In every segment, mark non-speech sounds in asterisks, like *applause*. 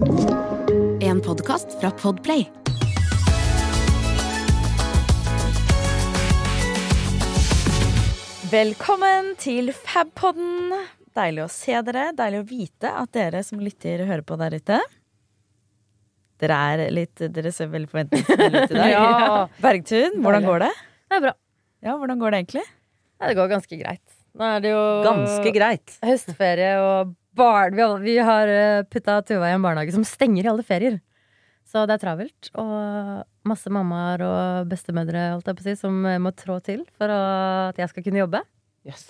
En podkast fra Podplay. Velkommen til Fabpodden. Deilig å se dere. Deilig å vite at dere som lytter, hører på der ute. Dere er litt Dere ser veldig forventningsfulle ut i dag. *laughs* Ja. Bergtun, hvordan går det? Det er bra. Ja, hvordan går det egentlig? Ja, det går ganske greit. Nå er det jo Ganske greit. høstferie og barn. Vi har, vi har eh, putta Tuva i en barnehage som stenger i alle ferier. Så det er travelt. Og masse mammaer og bestemødre holdt jeg på si, som eh, må trå til for at jeg skal kunne jobbe.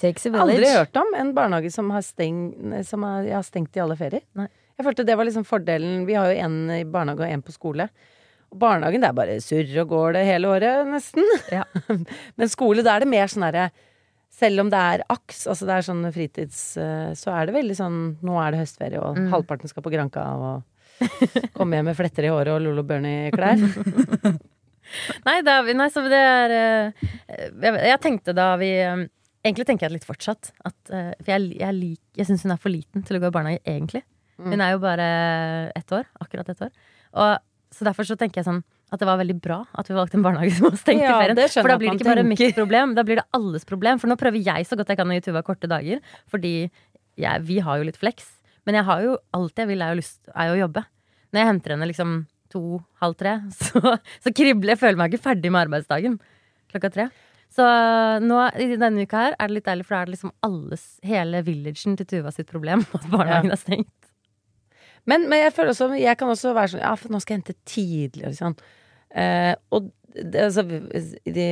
Takes a Aldri hørt om en barnehage som har, steng, som har, ja, stengt i alle ferier. Nei. Jeg følte det var liksom fordelen. Vi har jo en i barnehage og en på skole. Og barnehagen det er bare surr og går det hele året, nesten. Ja. *laughs* Men skole, da er det mer sånn herre Selv om det er aks, altså det er sånn fritids eh, Så er det veldig sånn Nå er det høstferie, og Mm. halvparten skal på Granka og komme hjem med fletter i håret og Lolo Bernie-klær. *laughs* Nei, er, nei, så det er eh, jeg, jeg tenkte da vi eh, Egentlig tenker jeg litt fortsatt. At, for jeg, jeg, lik, jeg syns hun er for liten til å gå i barnehage, egentlig. Mm. Hun er jo bare ett år. Akkurat ett år. Og, så derfor så tenker jeg sånn at det var veldig bra at vi valgte en barnehage som var stengt Ja, i ferien. For da blir det ikke bare mitt problem, da blir det alles problem. For nå prøver jeg så godt jeg kan å gi Tuva korte dager, fordi jeg, vi har jo litt flex. Men jeg har jo alt jeg vil, er jo, lyst, er jo å jobbe. Når jeg henter henne liksom to-halv tre, *laughs* så, så kribler jeg. Føler meg ikke ferdig med arbeidsdagen klokka tre. Så nå i denne uka her er det litt deilig, for da er det liksom alles, hele villagen til Tuva sitt problem *laughs* at barnehagen er stengt. Men, men jeg føler også Jeg kan også være sånn Ja, for nå skal jeg hente tidligere, sånn. Eh, og det, altså, de,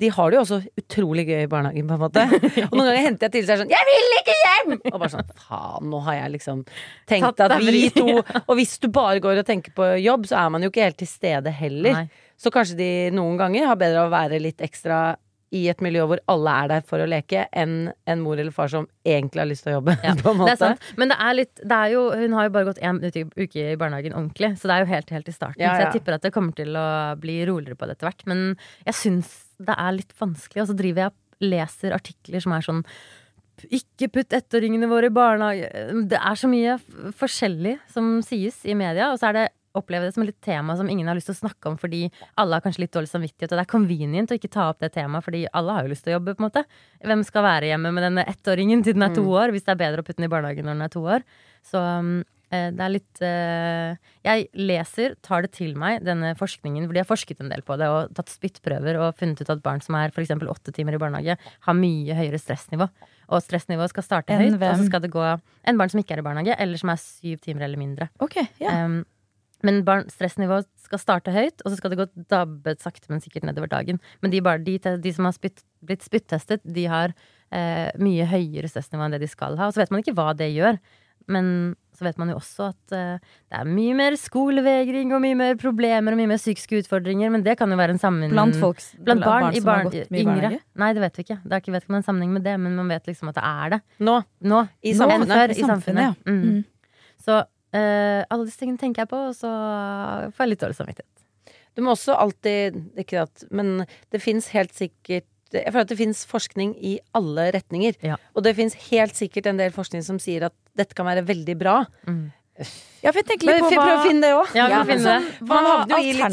de har det jo også utrolig gøy i barnehagen, på en måte. *laughs* Og noen ganger henter jeg til seg sånn 'Jeg vil ikke hjem!' Og bare sånn Faen, nå har jeg liksom tenkt at vi to *laughs* Og hvis du bare går og tenker på jobb, så er man jo ikke helt til stede heller. Nei. Så kanskje de noen ganger har bedre av å være litt ekstra i et miljø hvor alle er der for å leke, enn en mor eller far som egentlig har lyst til å jobbe. *laughs* Ja, på en måte. Det er sant. Men det er litt det er jo, Hun har jo bare gått én uke i barnehagen ordentlig, så det er jo helt, helt i starten. Ja, Så jeg tipper at det kommer til å bli roligere på det etter hvert. Men jeg syns det er litt vanskelig, og så driver jeg og leser artikler som er sånn ikke putt ettåringene våre i barnehage. Det er så mye forskjellig som sies i media, og så er det opplever det som et tema som ingen har lyst til å snakke om fordi alle har kanskje litt dårlig samvittighet, og det er convenient å ikke ta opp det temaet fordi alle har jo lyst til å jobbe, på en måte. Hvem skal være hjemme med denne ettåringen til den er to år, hvis det er bedre å putte den i barnehagen når den er to år? Så um, eh, det er litt eh, Jeg leser, tar det til meg, denne forskningen, for de har forsket en del på det og tatt spyttprøver og funnet ut at barn som er f.eks. åtte timer i barnehage, har mye høyere stressnivå. Og stressnivået skal starte høyt, og så skal det gå en barn som ikke er i barnehage, eller som er syv timer eller mindre. Okay, ja. Um, men barn, stressnivået skal starte høyt, og så skal det gå dabbet sakte, men sikkert nedover dagen. Men de, bar, de, de som har spytt, blitt spyttestet, de har eh, mye høyere stressnivå enn det de skal ha. Og så vet man ikke hva det gjør. Men så vet man jo også at eh, det er mye mer skolevegring og mye mer problemer og mye mer psykiske utfordringer. Men det kan jo være en sammenheng Blant folks, Blant barn, barn, mye i yngre. barnehage? Nei, det vet vi ikke. Det er ikke vet ikke om det er en sammenheng med det, men man vet liksom at det er det. Nå. Nå. I samfunnet. før I samfunnet. ja. Mm. Mm. Så alle disse tingene tenker jeg på, og så får jeg litt dårlig samvittighet. Du må også alltid Ikke at Men det fins helt sikkert Jeg føler at det fins forskning i alle retninger. Ja. Og det fins helt sikkert en del forskning som sier at dette kan være veldig bra. Ja, for jeg tenker litt på hva prøv å finne det òg. Ja, finne sånn, hva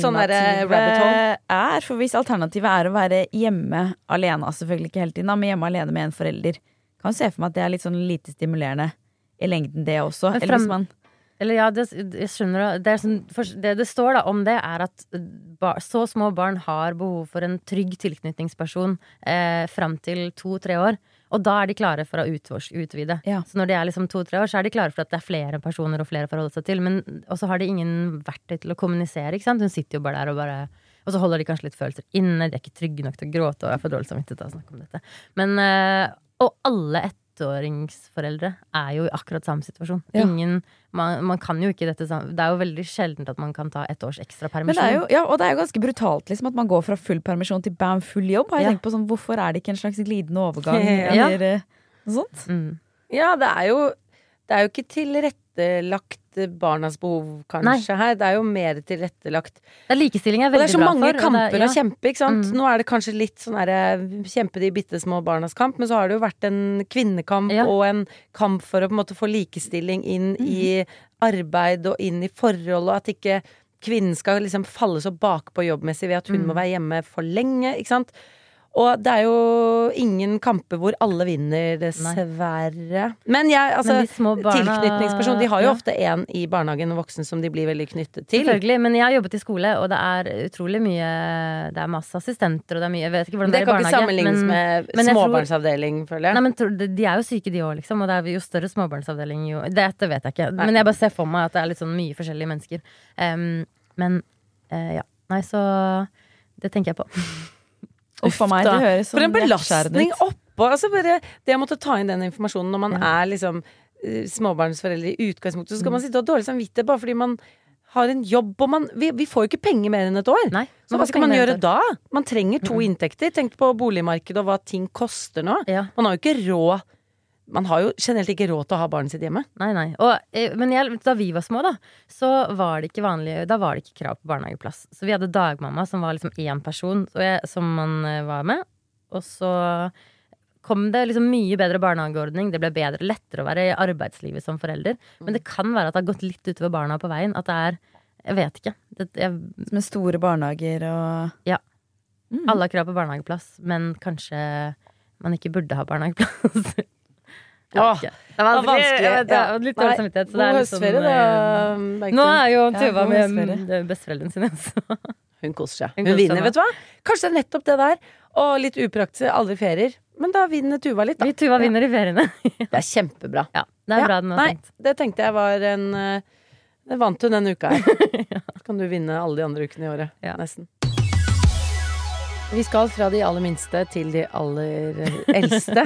sånn derre alternativet er. For hvis alternativet er å være hjemme alene, selvfølgelig ikke hele tiden, men hjemme alene med en forelder, kan se for meg at det er litt sånn lite stimulerende i lengden, det også. Frem, Eller hvis man Eller ja, det, jeg skjønner det. Det, sånn, det det står da om det, er at bar, så små barn har behov for en trygg tilknytningsperson eh, fram til to-tre år. Og da er de klare for å utvide. Ja. Så når de er liksom to-tre år, så er de klare for at det er flere personer og flere å forholde seg til. Men også har de ingen verktøy til å kommunisere. ikke sant? Hun sitter jo bare der og bare Og så holder de kanskje litt følelser inne. De er ikke trygge nok til å gråte, og jeg får dårlig samvittighet av å snakke om dette. Men, eh, og alle ettåringsforeldre er jo i akkurat samme situasjon. Ja. Ingen, man, man kan jo ikke dette sammen. Det er jo veldig sjeldent at man kan ta ett års ekstra Men permisjon. det er jo, ja, og det er jo ganske brutalt liksom, at man går fra full permisjon til bam, full jobb. Har jeg Ja. tenkt på sånn, Hvorfor er det ikke en slags glidende overgang? *laughs* Eller ja. noe sånt? mm. Ja, det er jo Det er jo ikke tilrettelagt barnas behov, kanskje, her. Det er jo mer tilrettelagt. Det er likestilling er Og det er så mange for. kamper det, ja. å kjempe, ikke sant. Mm. Nå er det kanskje litt sånn herre kjempe de bitte små barnas kamp, men så har det jo vært en kvinnekamp Ja. og en kamp for å på en måte få likestilling inn Mm. i arbeid og inn i forhold, og at ikke kvinnen skal liksom falle så bakpå jobbmessig ved at hun Mm. må være hjemme for lenge, ikke sant. Og det er jo ingen kamper hvor alle vinner, dessverre. Men jeg, altså Men barna- Tilknytningsperson. De har jo ja. ofte en i barnehagen, og voksen, som de blir veldig knyttet til. Selvfølgelig, men jeg har jobbet i skole, og det er utrolig mye Det er masse assistenter, og det er mye Jeg vet ikke hvordan Det det, er i kan ikke sammenlignes men- med men jeg tror- småbarnsavdeling, føler jeg. Nei, men tror- de er jo syke, de òg, liksom. Og det er jo større småbarnsavdeling jo Dette vet jeg ikke. Men jeg bare ser for meg at det er litt sånn mye forskjellige mennesker. Um, men uh, ja. Nei, så Det tenker jeg på. *laughs* Uff a meg, det høres For sånn en belastning oppå! Altså bare det å måtte ta inn den informasjonen når man Ja. er liksom eh, småbarnsforeldre i utgangspunktet, så skal Mm. man sitte og ha dårlig samvittighet bare fordi man har en jobb, og man Vi, vi får jo ikke penger mer enn et år. Nei. Så hva skal man gjøre da? Man trenger to inntekter. Tenk på boligmarkedet og hva ting koster nå. Ja. Man har jo ikke råd Man har jo generelt ikke råd til å ha barnet sitt hjemme. Nei, nei. Og, eh, men jeg, da vi var små, da, så var det ikke vanlig Da var det ikke krav på barnehageplass. Så vi hadde dagmamma, som var liksom én person jeg, som man eh, var med. Og så kom det liksom mye bedre barnehageordning. Det ble bedre, lettere å være i arbeidslivet som forelder. Men det kan være at det har gått litt utover barna på veien. At det er Jeg vet ikke. Det, jeg, Med store barnehager og Ja. Mm. alle har krav på barnehageplass, men kanskje man ikke burde ha barnehageplass. *laughs* Åh. Det var vanskelig. Ja, det var ja. litt dårlig samvittighet. God sånn, høstferie, da. eh, Nå er jo Tuva ja, med mm, besteforeldrene sine. Så. *laughs* Hun koser seg. Hun Hun, koser vinner, seg vet du hva? Kanskje det er nettopp det der. Og litt upraktisk, aldri ferier. Men da vinner Tuva litt, da. Vi Tuva vinner i feriene. *laughs* Det er kjempebra. Ja, det er Ja, bra den har Nei, tenkt. det tenkte jeg var en eh, Det vant hun denne uka her. *laughs* Så kan du vinne alle de andre ukene i året. Ja. Nesten. Vi skal fra de aller minste til de aller eldste.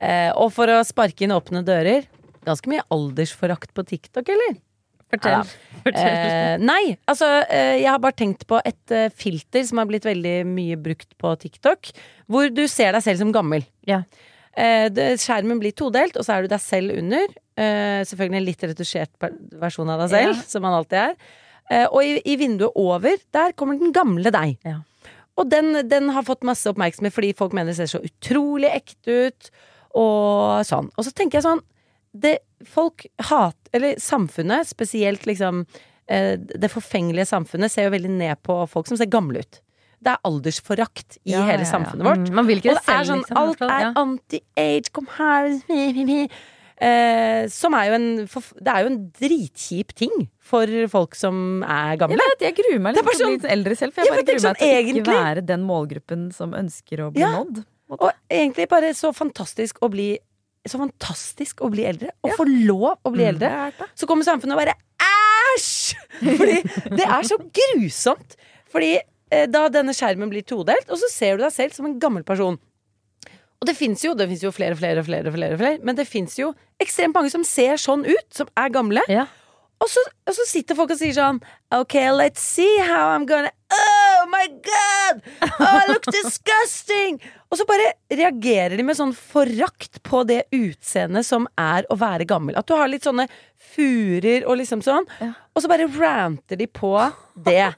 Eh, og for å sparke inn åpne dører Ganske mye aldersforakt på TikTok, eller? Fortell. Fortell. Eh, nei, altså eh, jeg har bare tenkt på et eh, filter som har blitt veldig mye brukt på TikTok, hvor du ser deg selv som gammel. Ja. Eh, det, skjermen blir todelt, og så er du deg selv under. Eh, selvfølgelig en litt retusjert versjon av deg selv, Ja. som man alltid er. Eh, og i, i vinduet over, der kommer den gamle deg. Ja. Og den, den har fått masse oppmerksomhet fordi folk mener det ser så utrolig ekte ut, og sånn. Og så tenker jeg sånn det, Folk hater Eller samfunnet, spesielt liksom eh, Det forfengelige samfunnet, ser jo veldig ned på folk som ser gamle ut. Det er aldersforakt i Ja, hele ja, ja. samfunnet vårt. Mm, man vil ikke Og det selv, er sånn, liksom. alt er Ja. anti-age, kom her eh, Som er jo en Det er jo en dritkjip ting for folk som er Jeg gamle. vet, jeg gruer meg litt til å bli sånn- eldre selv, for jeg Ja, bare er gruer meg sånn til å ikke være den målgruppen som ønsker å bli Ja. nådd. Og egentlig bare så fantastisk å bli Så fantastisk å bli eldre. Å få lov å bli Mm. eldre. Så kommer samfunnet og bare æsj! *laughs* Fordi det er så grusomt. Fordi eh, da denne skjermen blir todelt, og så ser du deg selv som en gammel person. Og det fins jo, det jo flere flere, flere, flere men det fins jo ekstremt mange som ser sånn ut, som er gamle. Ja. Og så, og så sitter folk og sier sånn Ok, let's see how I'm gonna Oh my god! Oh, I look disgusting! Og så bare reagerer de med sånn forakt på det utseendet som er å være gammel. At du har litt sånne furer og liksom sånn. Ja. Og så bare ranter de på det.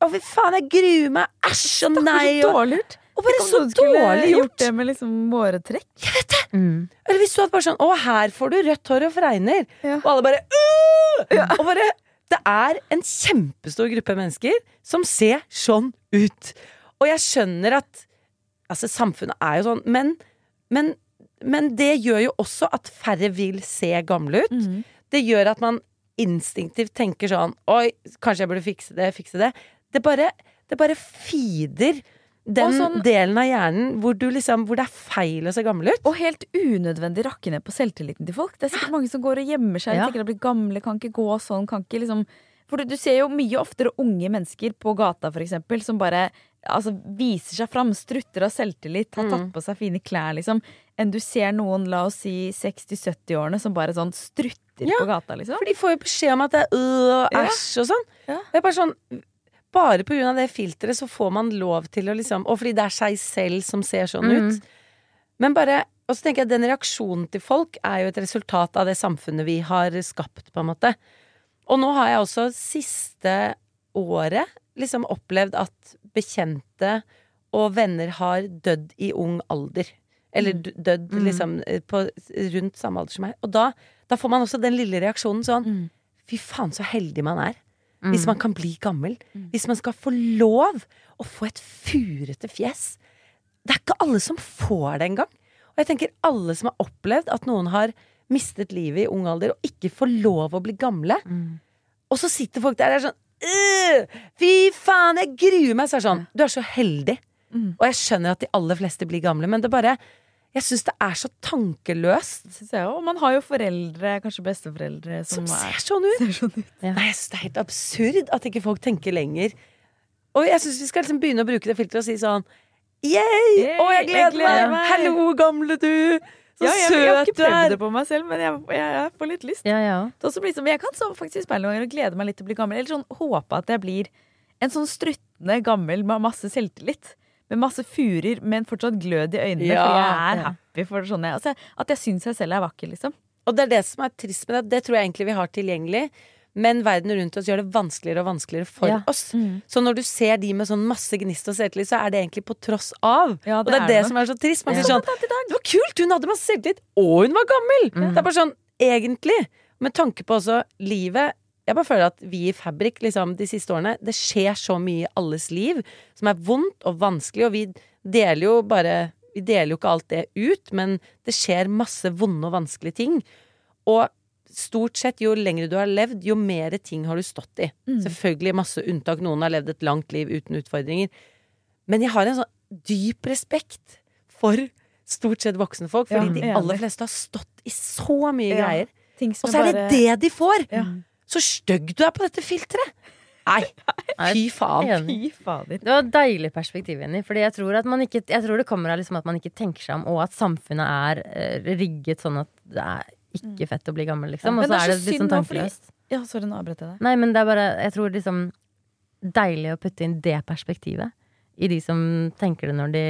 Å, fy faen, jeg gruer meg. Æsj og nei. Så Og, dårlig gjort. Og bare så dårlig gjort. det med liksom måretrekk. Mm. Eller hvis du hadde bare sånn Å, her får du rødt hår og fregner. Ja. Og alle bare «Åh!» Og bare Det er en kjempestor gruppe mennesker som ser sånn ut. Og jeg skjønner at Altså, samfunnet er jo sånn, men, men, men det gjør jo også at færre vil se gamle ut. Mm. Det gjør at man instinktivt tenker sånn Oi, kanskje jeg burde fikse det, fikse det. Det bare, det bare feeder den sånn- delen av hjernen hvor, du liksom, hvor det er feil å se gammel ut. Og helt unødvendig rakke ned på selvtilliten til folk. Det er sikkert mange som går og gjemmer seg. Ja. Tenker å bli gamle, kan ikke gå sånn, kan ikke liksom For du, du ser jo mye oftere unge mennesker på gata, for eksempel, som bare altså, viser seg fram, strutter av selvtillit, har tatt på seg fine klær, liksom, enn du ser noen, la oss si 60-70-årene, som bare sånn strutter Ja. på gata, liksom. For de får jo beskjed om at det er øh, æsj og sånn. Ja. Det er bare sånn Bare av det filteret så får man lov til å liksom Og fordi det er seg selv som ser sånn mm. ut. Men bare og så tenker jeg at den reaksjonen til folk er jo et resultat av det samfunnet vi har skapt, på en måte. Og nå har jeg også siste året liksom opplevd at bekjente og venner har dødd i ung alder. Eller dødd Mm. liksom eh, på rundt samme alder som meg. Og da, da får man også den lille reaksjonen sånn Mm. Fy faen, så heldig man er. Mm. Hvis man kan bli gammel. Hvis man skal få lov å få et furete fjes. Det er ikke alle som får det engang. Og jeg tenker alle som har opplevd at noen har mistet livet i ung alder og ikke får lov å bli gamle. Mm. Og så sitter folk der og er sånn «Øh, Fy faen, jeg gruer meg! Så er sånn, du er så heldig. Mm. Og jeg skjønner at de aller fleste blir gamle, men det bare Jeg syns det er så tankeløst. Synes jeg også. Og man har jo foreldre, kanskje besteforeldre, Som som, ser er, sånn ut. ser sånn ut. *laughs* Ja. Nei, jeg synes det er helt absurd at ikke folk tenker lenger. Og jeg syns vi skal liksom begynne å bruke det filteret og si sånn Yay! Yay, Å, jeg gleder jeg gleder meg! meg! Hallo, gamle du! Så Ja, jeg, jeg har søt ikke du prøvd er! det på meg selv, men jeg, jeg, jeg får litt lyst. Ja, ja. Det også blir som, jeg kan så faktisk i speilet noen ganger og glede meg litt til å bli gammel. Eller sånn håpe at jeg blir en sånn struttende gammel med masse selvtillit. Med masse furer, men fortsatt glød i øynene. Ja, fordi jeg er happy for sånne altså, At jeg syns jeg selv er vakker, liksom. Og det er det som er trist med det. Det tror jeg egentlig vi har tilgjengelig. Men verden rundt oss gjør det vanskeligere og vanskeligere for Ja. oss. Så når du ser de med sånn masse gnist og selvtillit, så er det egentlig på tross av. Ja, og det er det som er så trist. Man sier sånn Det var kult! Hun hadde masse selvtillit, og hun var gammel! Det er bare sånn, egentlig. Med tanke på også livet Jeg bare føler at vi i Fabrik liksom, de siste årene Det skjer så mye i alles liv som er vondt og vanskelig, og vi deler jo bare Vi deler jo ikke alt det ut, men det skjer masse vonde og vanskelige ting. Og stort sett, jo lengre du har levd, jo mer ting har du stått i. Selvfølgelig masse unntak. Noen har levd et langt liv uten utfordringer. Men jeg har en sånn dyp respekt for stort sett voksne folk, fordi Ja, de aller fleste har stått i så mye Ja. greier. Og så er det det de får! Ja. Så stygg du er på dette filteret! Nei, fy faen. Fy fader. Det var et deilig perspektiv, Jenny. Fordi jeg tror, at man ikke, jeg tror det kommer av liksom at man ikke tenker seg om, og at samfunnet er uh, rigget sånn at det er ikke fett å bli gammel, liksom. Og Men så det er det så litt sånn tankeløst. Ja, sorry, nå avbrøt jeg deg. Nei, men det er bare Jeg tror liksom Deilig å putte inn det perspektivet i de som tenker det når de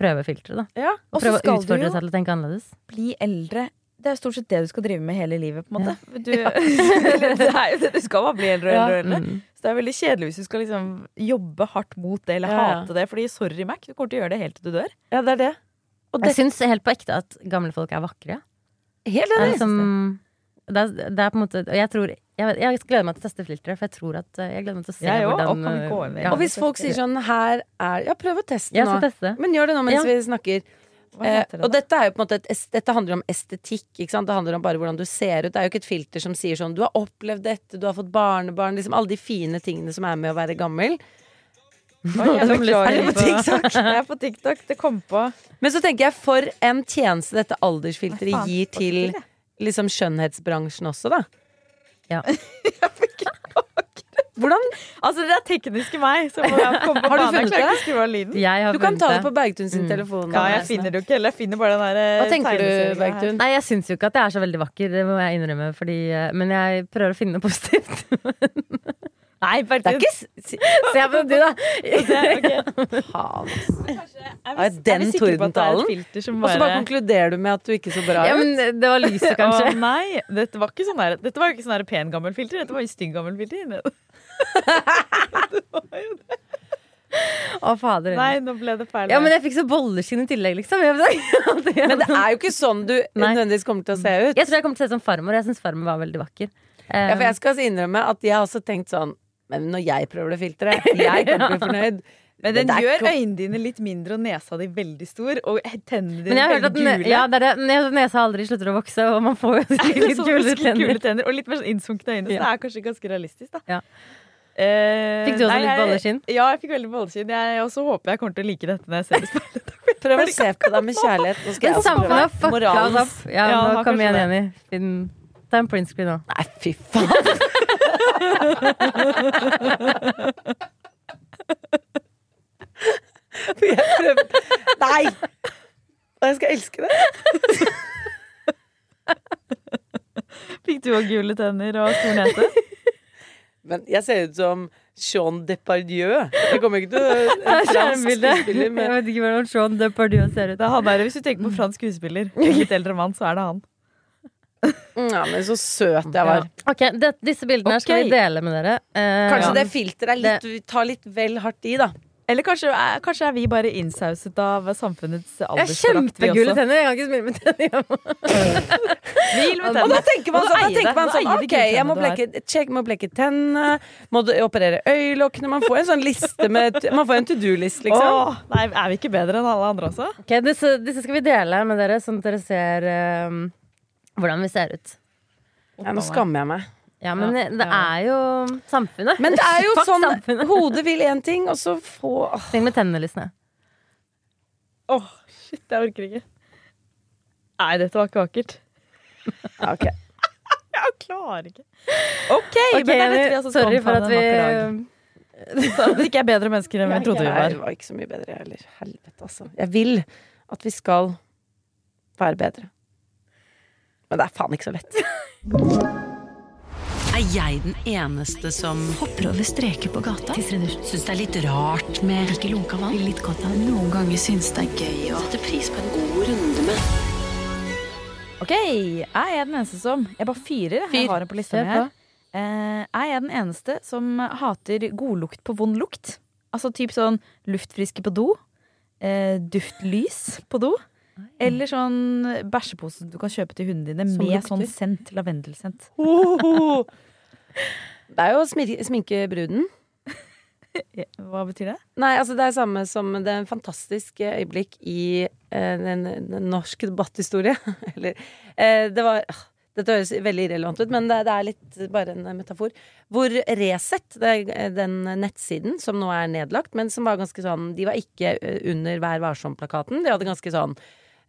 prøver filteret, da. Ja. Og så Prøve å skal du utfordre jo seg til å tenke annerledes. bli eldre. Det er stort sett det du skal drive med hele livet, på en måte. Du, *laughs* det er jo det du skal bare bli eldre og eldre. Ja. Mm. Så det er veldig kjedelig hvis du skal liksom jobbe hardt mot det eller Ja, ja. hate det. Fordi sorry, Mac, du kommer til å gjøre det helt til du dør. ja, det er det. Og Jeg det syns helt på ekte at gamle folk er vakre. helt enig. liksom, det er, det er på en måte Og jeg tror jeg, jeg gleder meg til å teste filteret, for jeg tror at eh, Jeg gleder meg til å se Jeg hvordan og kan vi gå inn ja. Og hvis folk sier sånn her er Ja, prøv å teste nå. teste. Men gjør det nå mens Ja. vi snakker. Eh, det og dette et, Dette handler om estetikk. Det handler om bare hvordan du ser ut. Det er jo ikke et filter som sier sånn Du har opplevd dette, du har fått barnebarn. Liksom alle de fine tingene som er med å være gammel. Oi, jeg *laughs* Er? Jeg *laughs* er på TikTok. Det kom på. Men så tenker jeg for en tjeneste dette aldersfilteret gir til liksom skjønnhetsbransjen også, da. *laughs* Ja. Hvordan Altså, det er tekniske meg Har du funnet det? Du kan ta det på Bergtun sin Mm. telefon. Ja, jeg finner det jo ikke heller. Jeg finner bare den der eh, Hva tenker du. Bergtun? Nei, jeg syns jo ikke at jeg er så veldig vakker, det må jeg innrømme. Fordi, eh, men jeg prøver å finne noe positivt. *laughs* Nei, Bergtun. er ikke Se *laughs* *laughs* på du, da! Faen. Er den tordentalen? som Og så bare bare konkluderer du med at du ikke så bra ut? Ja, men det var lyset, kanskje. Å, nei, dette var ikke sånn der Dette var ikke sånn der pen gammel filter. Dette var jo stygg gammel filter. Å, fader. Nei, nå ble det feil. Ja, men jeg fikk så bolleskinn i tillegg, liksom. *laughs* Men det er jo ikke sånn du *laughs* nødvendigvis kommer til å se ut. jeg tror jeg kommer til å se ut som farmor. Jeg syns farmor var veldig vakker. Eh, Ja, for jeg skal innrømme at jeg har også tenkt sånn Men når jeg prøver det filteret, jeg kommer til å bli *laughs* fornøyd. Men den gjør øynene dine litt mindre og nesa di veldig stor. Og tennene men dine veldig gule. ja, det er det. Nesa aldri slutter å vokse, og man får jo litt litt, tenner. gule tenner. Og litt mer sånn innsunkne øyne. Så det er kanskje ganske realistisk, da. Ja. Eh, Fikk du også nei, litt balleskinn? bolleskinn? Ja, jeg fikk veldig bolleskinn. Jeg også håper jeg kommer til å like dette når jeg ser det i speilet. *laughs* Prøv å se på deg med kjærlighet. Nå skal Men jeg også prøve. fucka Moralens. Ja, Ja, nå kom igjen. Jenny. Finn- Ta en printscreen nå. Nei, fy faen. *laughs* Jeg prøver Nei! Og jeg skal elske det. *laughs* Fikk du òg gule tenner og stor nese? Men jeg ser ut som Jean Depardieu. Jeg kommer ikke til å *laughs* En Det fransk skuespiller Jeg vet ikke hvordan Sean Depardieu ser ut. Det er han der, Hvis du tenker på fransk skuespiller, litt eldre mann, så er det han. Ja, men så søt jeg var. Ok, det, Disse bildene okay. skal vi dele med dere. Eh, Kanskje ja. det filteret er litt, vi tar litt vel hardt i, da. Eller kanskje, er- kanskje er vi bare innsauset av samfunnets Jeg har aldersforakt, vi kjempegulle tenner. Jeg kan ikke smile med tenner. Hvil *laughs* med Og da tenker man sånn, da tenker man sånn Ok, jeg må blekke, check, må blekke tennene, må operere øyelokkene Man får en sånn liste med Man får en to do-list, liksom. Oh, nei, er vi ikke bedre enn alle andre også? Ok, disse, disse skal vi dele med dere, sånn at dere ser um, hvordan vi ser ut. Ja, nå skammer jeg meg. Ja, men Ja, det er jo samfunnet. Men det er jo *laughs* Fuck sånn samfunnet. Hodet vil én ting, og så få åh. Tenk med tennene, Lysne. Åh, shit, jeg orker ikke. Nei, dette var ikke vakkert. *laughs* Ok. Jeg klarer ikke. OK, okay men det er dette vi altså sorry for at vi at vi ikke er bedre mennesker enn vi trodde vi Jeg var. var ikke så mye bedre, jeg heller. Helvete, altså. Jeg vil at vi skal være bedre. Men det er faen ikke så lett. *laughs* Er jeg den eneste som Hopper over streker på gata. syns det er litt rart med Ikke lunka vann. Litt godt av Noen ganger syns det er gøy å Setter pris på en god runde med OK, er jeg den eneste som Jeg bare fyrer. Fyr. Jeg har den på lista mi her. Eh, er jeg den eneste som hater godlukt på vond lukt? Altså typ sånn luftfriske på do. Uh, duftlys på do. Eller sånn bæsjepose du kan kjøpe til hundene dine Som med lukter. sånn sent, lavendelsent. *laughs* oh. Det er jo å sminke bruden. *laughs* Hva betyr det? Nei, altså det er samme som det er en fantastisk eh, øyeblikk i eh, en, en norsk debatthistorie. *laughs* Eller eh, det var ah, Dette høres veldig irrelevant ut, men det, det er litt bare en metafor. Hvor Resett, er den nettsiden som nå er nedlagt, men som var ganske sånn De var ikke eh, under Vær varsom-plakaten. De hadde ganske sånn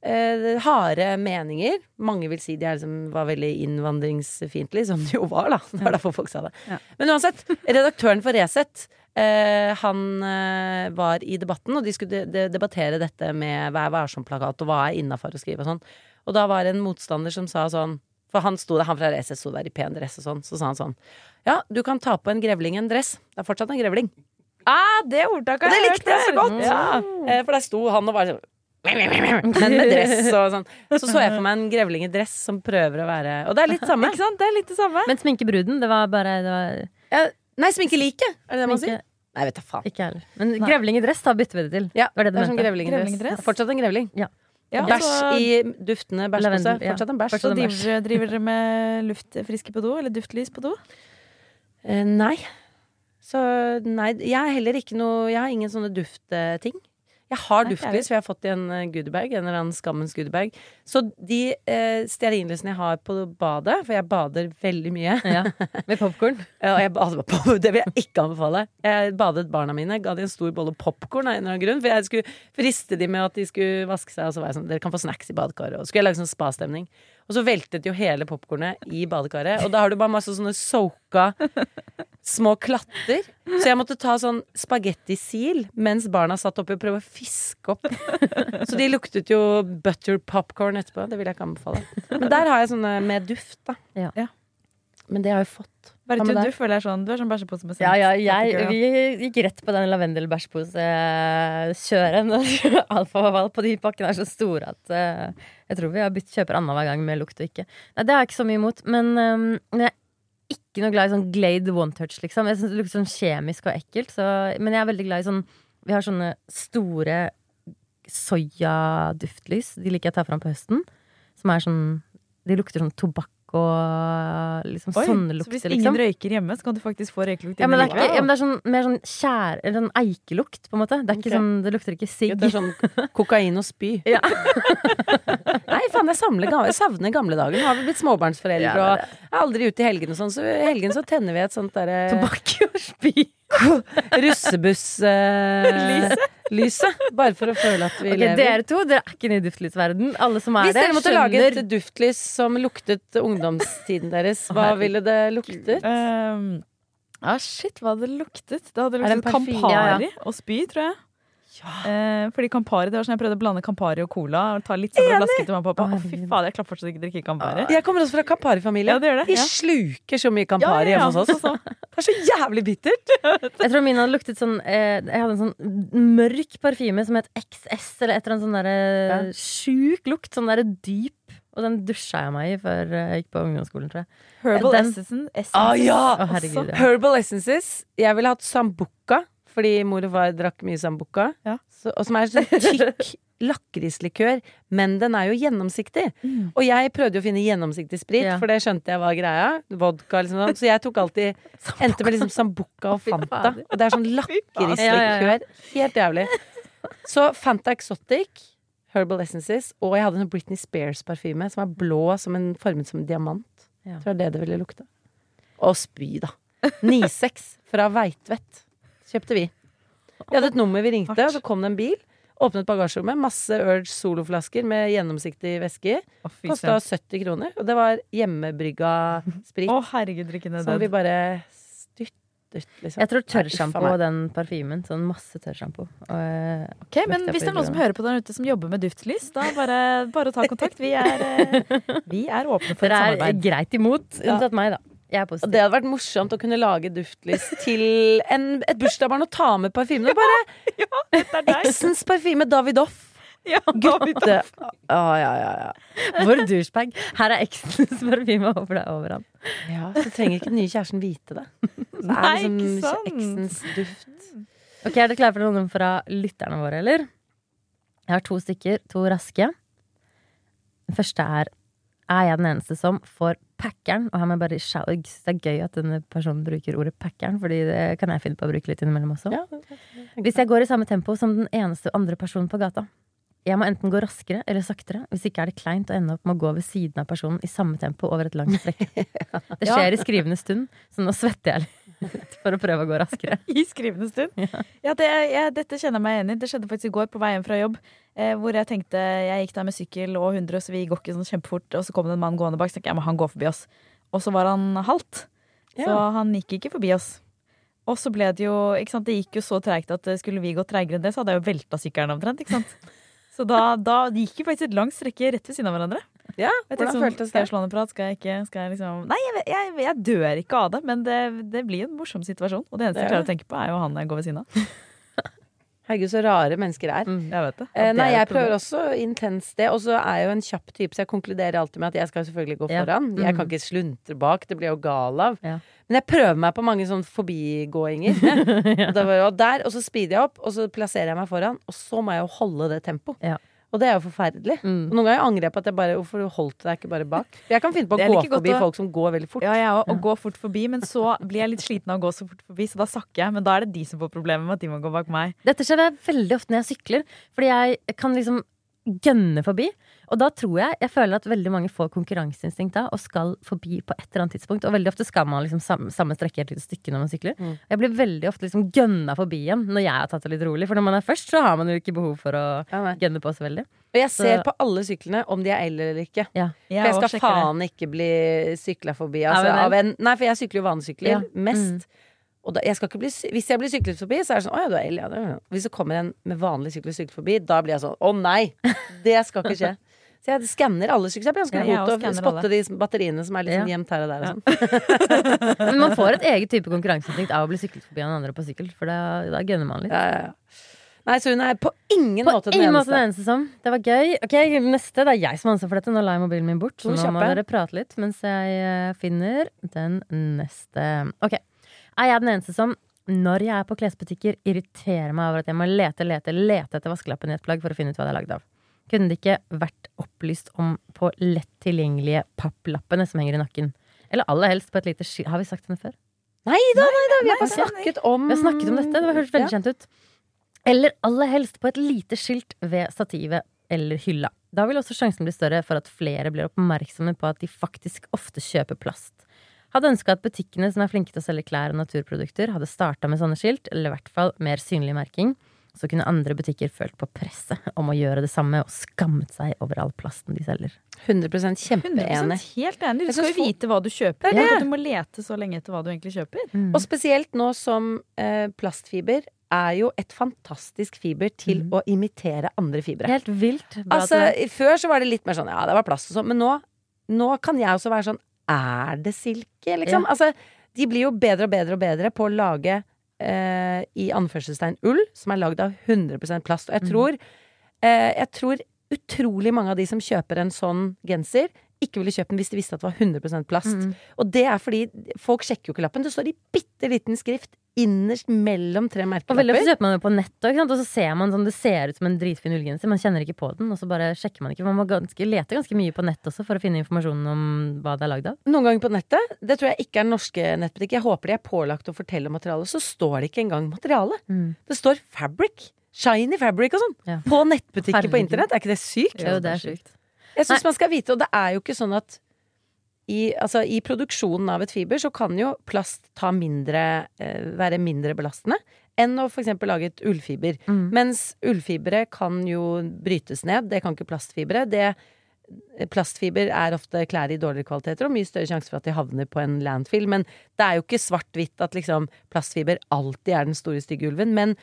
eh, harde meninger. Mange vil si de er liksom, var veldig innvandringsfiendtlige, som de jo var, da. Det var derfor folk sa det. Ja. Men uansett, redaktøren for Resett eh, han eh, var i debatten, og de skulle de, de, debattere dette med Vær varsom-plakat og hva er innafor å skrive og sånn. Og da var det en motstander som sa sånn For han sto der, han fra Resett sto der i pen dress og sånn. Så sa han sånn Ja, du kan ta på en grevling en dress. Det er fortsatt en grevling. Ah, det ordtaket det har jeg likte jeg så godt! Ja. Eh, For der sto han og bare sånn men med dress og sånn. Så så jeg for meg en grevling i dress som prøver å være Og det er litt samme. Ikke sant? Det er litt det samme. Men sminke bruden, det var bare det var Ja, nei, sminke liket, er det det man sier? Nei, vet da faen. Ikke heller. Men grevling i dress, da bytter vi det til. Ja, det, det det er som grevling i dress. Dress. Er Fortsatt en grevling. Ja, Bæsj så- i duftende bæsjpose. Fortsatt en bæsj. Så driver, driver dere med luftfriske på do? Eller duftlys på do? Eh, nei. Så nei, jeg har heller ikke noe Jeg har ingen sånne duftting. Jeg har duftlys, for jeg har fått i en eh, goodiebag. En eller annen skammens goodiebag. Så de eh, stearinlysene jeg har på badet, for jeg bader veldig mye Ja, Med popkorn. *laughs* Ja, Det vil jeg ikke anbefale. Jeg badet barna mine, ga de en stor bolle popkorn av en eller annen grunn. For jeg skulle friste de med at de skulle vaske seg, og så var jeg sånn Dere kan få snacks i badekaret. Og skulle jeg lage sånn spastemning. Og så veltet jo hele popkornet i badekaret. Og da har du bare masse sånne soka små klatter. Så jeg måtte ta sånn spagettisil mens barna satt oppi og prøve å fiske opp. Så de luktet jo butter popcorn etterpå. Det vil jeg ikke anbefale. Men der har jeg sånne med duft, da. Ja. Men det har jeg fått. Bare du, du føler deg sånn Du er sånn bæsjepose med sent. Ja, ja, jeg, vi gikk rett på den lavendelbæsjpose-kjøret. *laughs* Alfavalg på de pakkene er så store at uh, jeg tror vi har bytt kjøper annenhver gang med lukt og ikke. Nei, det har jeg ikke så mye imot, men, um, jeg er ikke noe glad i sånn Glade one touch, liksom. Jeg synes det lukter sånn kjemisk og ekkelt. Så, men jeg er veldig glad i sånn Vi har sånne store soyaduftlys. De liker jeg å ta fram på høsten. Som er sånn De lukter sånn tobakk og liksom Oi, sånne så hvis ingen liksom. røyker hjemme, så kan du faktisk få røykelukt Ja, men det er, ikke, ja, men det er sånn, mer sånn kjær... Eller sånn eikelukt, på en måte. Det er ikke sånn, det lukter ikke sigg. Det er sånn kokain og spy. *laughs* Ja. *laughs* Faen, jeg, samler, gamle- jeg savner gamle dager. Nå har vi blitt småbarnsforeldre Ja, er og er aldri ute i helgene og sånn, så i helgen så tenner vi et sånt derre Tobakk og spy. *laughs* russebuss-lyset. bare for å føle at vi okay, lever. dere to dere er ikke inne i duftlysverden. Alle som er Hvis dere måtte lage et duftlys som luktet ungdomstiden deres, hva ville det luktet? Um, ah, shit, hva hadde det luktet? Det hadde Er Campari ja, luktet parfyme? Og spy, tror jeg. Eh, fordi Campari, det var sånn Jeg prøvde å blande Campari og cola. Og ta litt sånn flaske til mamma og pappa. Å, fy faen, jeg klarer fortsatt ikke å drikke Campari. Jeg kommer også fra Campari-familien. Ja, det gjør det, Vi ja. sluker så mye Campari ja, ja. hjemme hos oss. Så, så. Det er så jævlig bittert. *laughs* Jeg tror min hadde luktet sånn eh, Jeg hadde en sånn mørk parfyme som het XS, eller et eller annet sånn derre Ja. sjuk lukt. Sånn derre dyp. Og den dusja jeg meg i før jeg gikk på ungdomsskolen, tror jeg. Herbal Den- Essence. Essence. Ah, ja! oh, herregud, ja. Herbal Essences. Jeg ville hatt Sambuca, fordi mor og far drakk mye Sambuca. Ja. Så, og som er sånn tykk *laughs* lakrislikør, men den er jo gjennomsiktig. Mm. Og jeg prøvde jo å finne gjennomsiktig sprit, Ja. for det skjønte jeg var greia. Vodka liksom sånn. Så jeg tok alltid Endte med liksom Sambuca og Fanta. Og det er sånn lakrislikør. Helt jævlig. Så Fanta Exotic, Herbal Essences, og jeg hadde en Britney Spears-parfyme som er blå som en, formet som en diamant. Ja. Tror det er det det ville lukta. Og spy, da. Nisex fra Veitvet kjøpte vi. Vi hadde et nummer vi ringte, og så kom det en bil. Åpnet bagasjerommet, masse Urge soloflasker med gjennomsiktig væske i. Kosta 70 kroner, og det var hjemmebrygga sprit. Å, herregud, er som vi bare styrtet, liksom. Jeg tror tørrsjampo og den parfymen. Sånn masse tørrsjampo. Eh, Ok, men hvis det er noen som hører på der ute som jobber med duftlys, da bare, bare ta kontakt. Vi er, eh, *laughs* vi er åpne for et Dere er samarbeid. greit imot, Ja. meg, da. Jeg er Og det hadde vært morsomt å kunne lage duftlys til en, et bursdagsbarn og ta med parfymen. *laughs* Ja, bare deg. Exens parfyme Davidoff. Ja, Gutte. Å, ja, ja, ja. Vår douchebag. Her er eksens parfyme over deg overalt. Ja, så trenger ikke den nye kjæresten vite det. *laughs* Så det er Nei, liksom eksens duft. Ok, Er dere klare for noen fra lytterne våre, eller? Jeg har to stykker, to raske. Den første er Er jeg den eneste som får packeren? Og her må jeg bare jeg synes Det er gøy at denne personen bruker ordet packeren, Fordi det kan jeg finne på å bruke litt innimellom også. Ja, Hvis jeg går i samme tempo som den eneste andre personen på gata. Jeg må enten gå raskere eller saktere. Hvis ikke er det kleint å ende opp med å gå ved siden av personen i samme tempo over et langt strekk. *laughs* Det skjer i skrivende stund, så nå svetter jeg litt *laughs* for å prøve å gå raskere. *laughs* I skrivende stund. Ja, det, jeg, dette kjenner jeg meg igjen i. Det skjedde faktisk i går på vei hjem fra jobb. Eh, hvor jeg tenkte Jeg gikk der med sykkel og 100, så vi går ikke sånn kjempefort. Og så kom det en mann gående bak, så tenkte jeg, ja, han går forbi oss. Og så var han halvt. Så Ja. han gikk ikke forbi oss. Og så ble det jo ikke sant, Det gikk jo så treigt at eh, skulle vi gå treigere enn det, så hadde jeg jo velta sykkelen omtrent. ikke sant? *laughs* Så da, da gikk jo faktisk et langt strekke rett ved siden av hverandre. ja Jeg hvordan sånn, føltes Skal det? jeg slå ned prat? Skal jeg ikke? Skal jeg liksom Nei, jeg, jeg, jeg dør ikke av det, men det, det blir en morsom situasjon. Og det eneste Det jeg er klarer å tenke på, er jo han jeg går ved siden av. Herregud, så rare mennesker er. Jeg vet det. Eh, nei, jeg prøver også intenst det. Og så er jeg jo en kjapp type, så jeg konkluderer alltid med at jeg skal selvfølgelig gå Ja. foran. Jeg Mm. kan ikke sluntre bak, det blir jeg jo gal av. Ja. Men jeg prøver meg på mange sånne forbigåinger. *laughs* og, og der, og så speeder jeg opp, og så plasserer jeg meg foran, og så må jeg jo holde det tempoet. Ja. Og det er jo forferdelig. Mm. Og noen ganger angrer jeg på at jeg bare Hvorfor holdt du deg ikke bare bak? Jeg kan finne på å gå like forbi å- folk som går veldig fort. Ja, jeg òg. Og gå fort forbi. Men så blir jeg litt sliten av å gå så fort forbi, så da sakker jeg. Men da er det de som får problemer med at de må gå bak meg. Dette skjer veldig ofte når jeg sykler, fordi jeg kan liksom gønne forbi. Og da tror jeg jeg føler at veldig mange får konkurranseinstinkt da og skal forbi på et eller annet tidspunkt. Og veldig ofte skal man liksom samme, samme strekke et lite stykke når man sykler. Mm. Jeg blir veldig ofte liksom gønna forbi igjen når jeg har tatt det litt rolig. For når man er først, så har man jo ikke behov for å Ja, gønne på så veldig. Og jeg ser Så- på alle syklene om de er eldre eller ikke. Ja. For jeg skal faen det. ikke bli sykla forbi. Altså, ja, en, nei, for jeg sykler jo vanesykler Ja. mest. Og da, jeg skal ikke bli, hvis jeg blir syklet forbi, så er det sånn Å ja, du er el, ja. det er jo». Hvis det kommer en med vanlig sykkel og sykler forbi, da blir jeg sånn Å nei! Det skal ikke skje. *laughs* Så jeg skanner alle sykler. Jeg blir ganske Ja, god til å spotte spotte de batteriene som er liksom Ja. gjemt her og der og sånn. *laughs* Men man får et eget type konkurranseinstinkt av å bli syklet forbi en andre på sykkel. For da, da gønner man litt. Nei, så hun er på ingen På måte den ingen måte den eneste som. Det var gøy. Ok, Neste. Det er jeg som har ansvar for dette. Nå la jeg mobilen min bort. Så nå må dere prate litt mens jeg eh, finner den neste. Ok. Er jeg den eneste som, når jeg er på klesbutikker, irriterer meg over at jeg må lete, lete, lete etter vaskelappen i et plagg for å finne ut hva det er lagd av? Kunne det ikke vært opplyst om på lett tilgjengelige papplappene som henger i nakken? Eller aller helst på et lite skilt Har vi sagt denne før? Nei da, nei da, vi har bare snakket om Vi har snakket om dette, det høres veldig Ja. kjent ut. Eller aller helst på et lite skilt ved stativet eller hylla. Da vil også sjansen bli større for at flere blir oppmerksomme på at de faktisk ofte kjøper plast. Hadde ønska at butikkene som er flinke til å selge klær og naturprodukter, hadde starta med sånne skilt, eller i hvert fall mer synlig merking. Så kunne andre butikker følt på presset *laughs* om å gjøre det samme og skammet seg over all plasten de selger. 100 100 kjempeenig. helt enig. Du skal jo vite hva du kjøper. Det er Du må lete så lenge etter hva du egentlig kjøper. Og spesielt nå som eh, plastfiber er jo et fantastisk fiber til å imitere andre fibre. Helt vilt. Bra Altså, før så var det litt mer sånn ja, det var plast og sånn, men nå, nå kan jeg også være sånn er det silke, liksom? Ja. Altså, de blir jo bedre og bedre og bedre på å lage eh, i anførselstegn ull, som er lagd av 100% plast. Og jeg tror, eh, jeg tror utrolig mange av de som kjøper en sånn genser, ikke ville kjøpt den hvis de visste at det var 100% plast. Mm. Og det er fordi folk sjekker jo ikke lappen. Det står i bitte liten skrift innerst mellom tre merkelapper. Og veldig ofte kjøper man det på nettet, og så ser man sånn, det ser ut som en dritfin ullgenser. Man kjenner ikke på den, og så bare sjekker man ikke. Man må ganske, lete ganske mye på nett også for å finne informasjonen om hva det er lagd av. Noen ganger på nettet, det tror jeg ikke er norske nettbutikker, jeg håper de er pålagt å fortelle om materialet, så står det ikke engang materiale. Mm. Det står fabric. Shiny fabric og sånn. Ja. På nettbutikker på internett. Er ikke det sykt? Jo, det er sykt. Jeg syns man skal vite, og det er jo ikke sånn at i, altså, I produksjonen av et fiber så kan jo plast ta mindre, eh, være mindre belastende enn å f.eks. lage et ullfiber. Mm. Mens ullfibre kan jo brytes ned. Det kan ikke plastfibre. Det, plastfiber er ofte klær i dårligere kvaliteter og mye større sjanse for at de havner på en landfill. Men det er jo ikke svart-hvitt at liksom plastfiber alltid er den store, stygge ulven. Men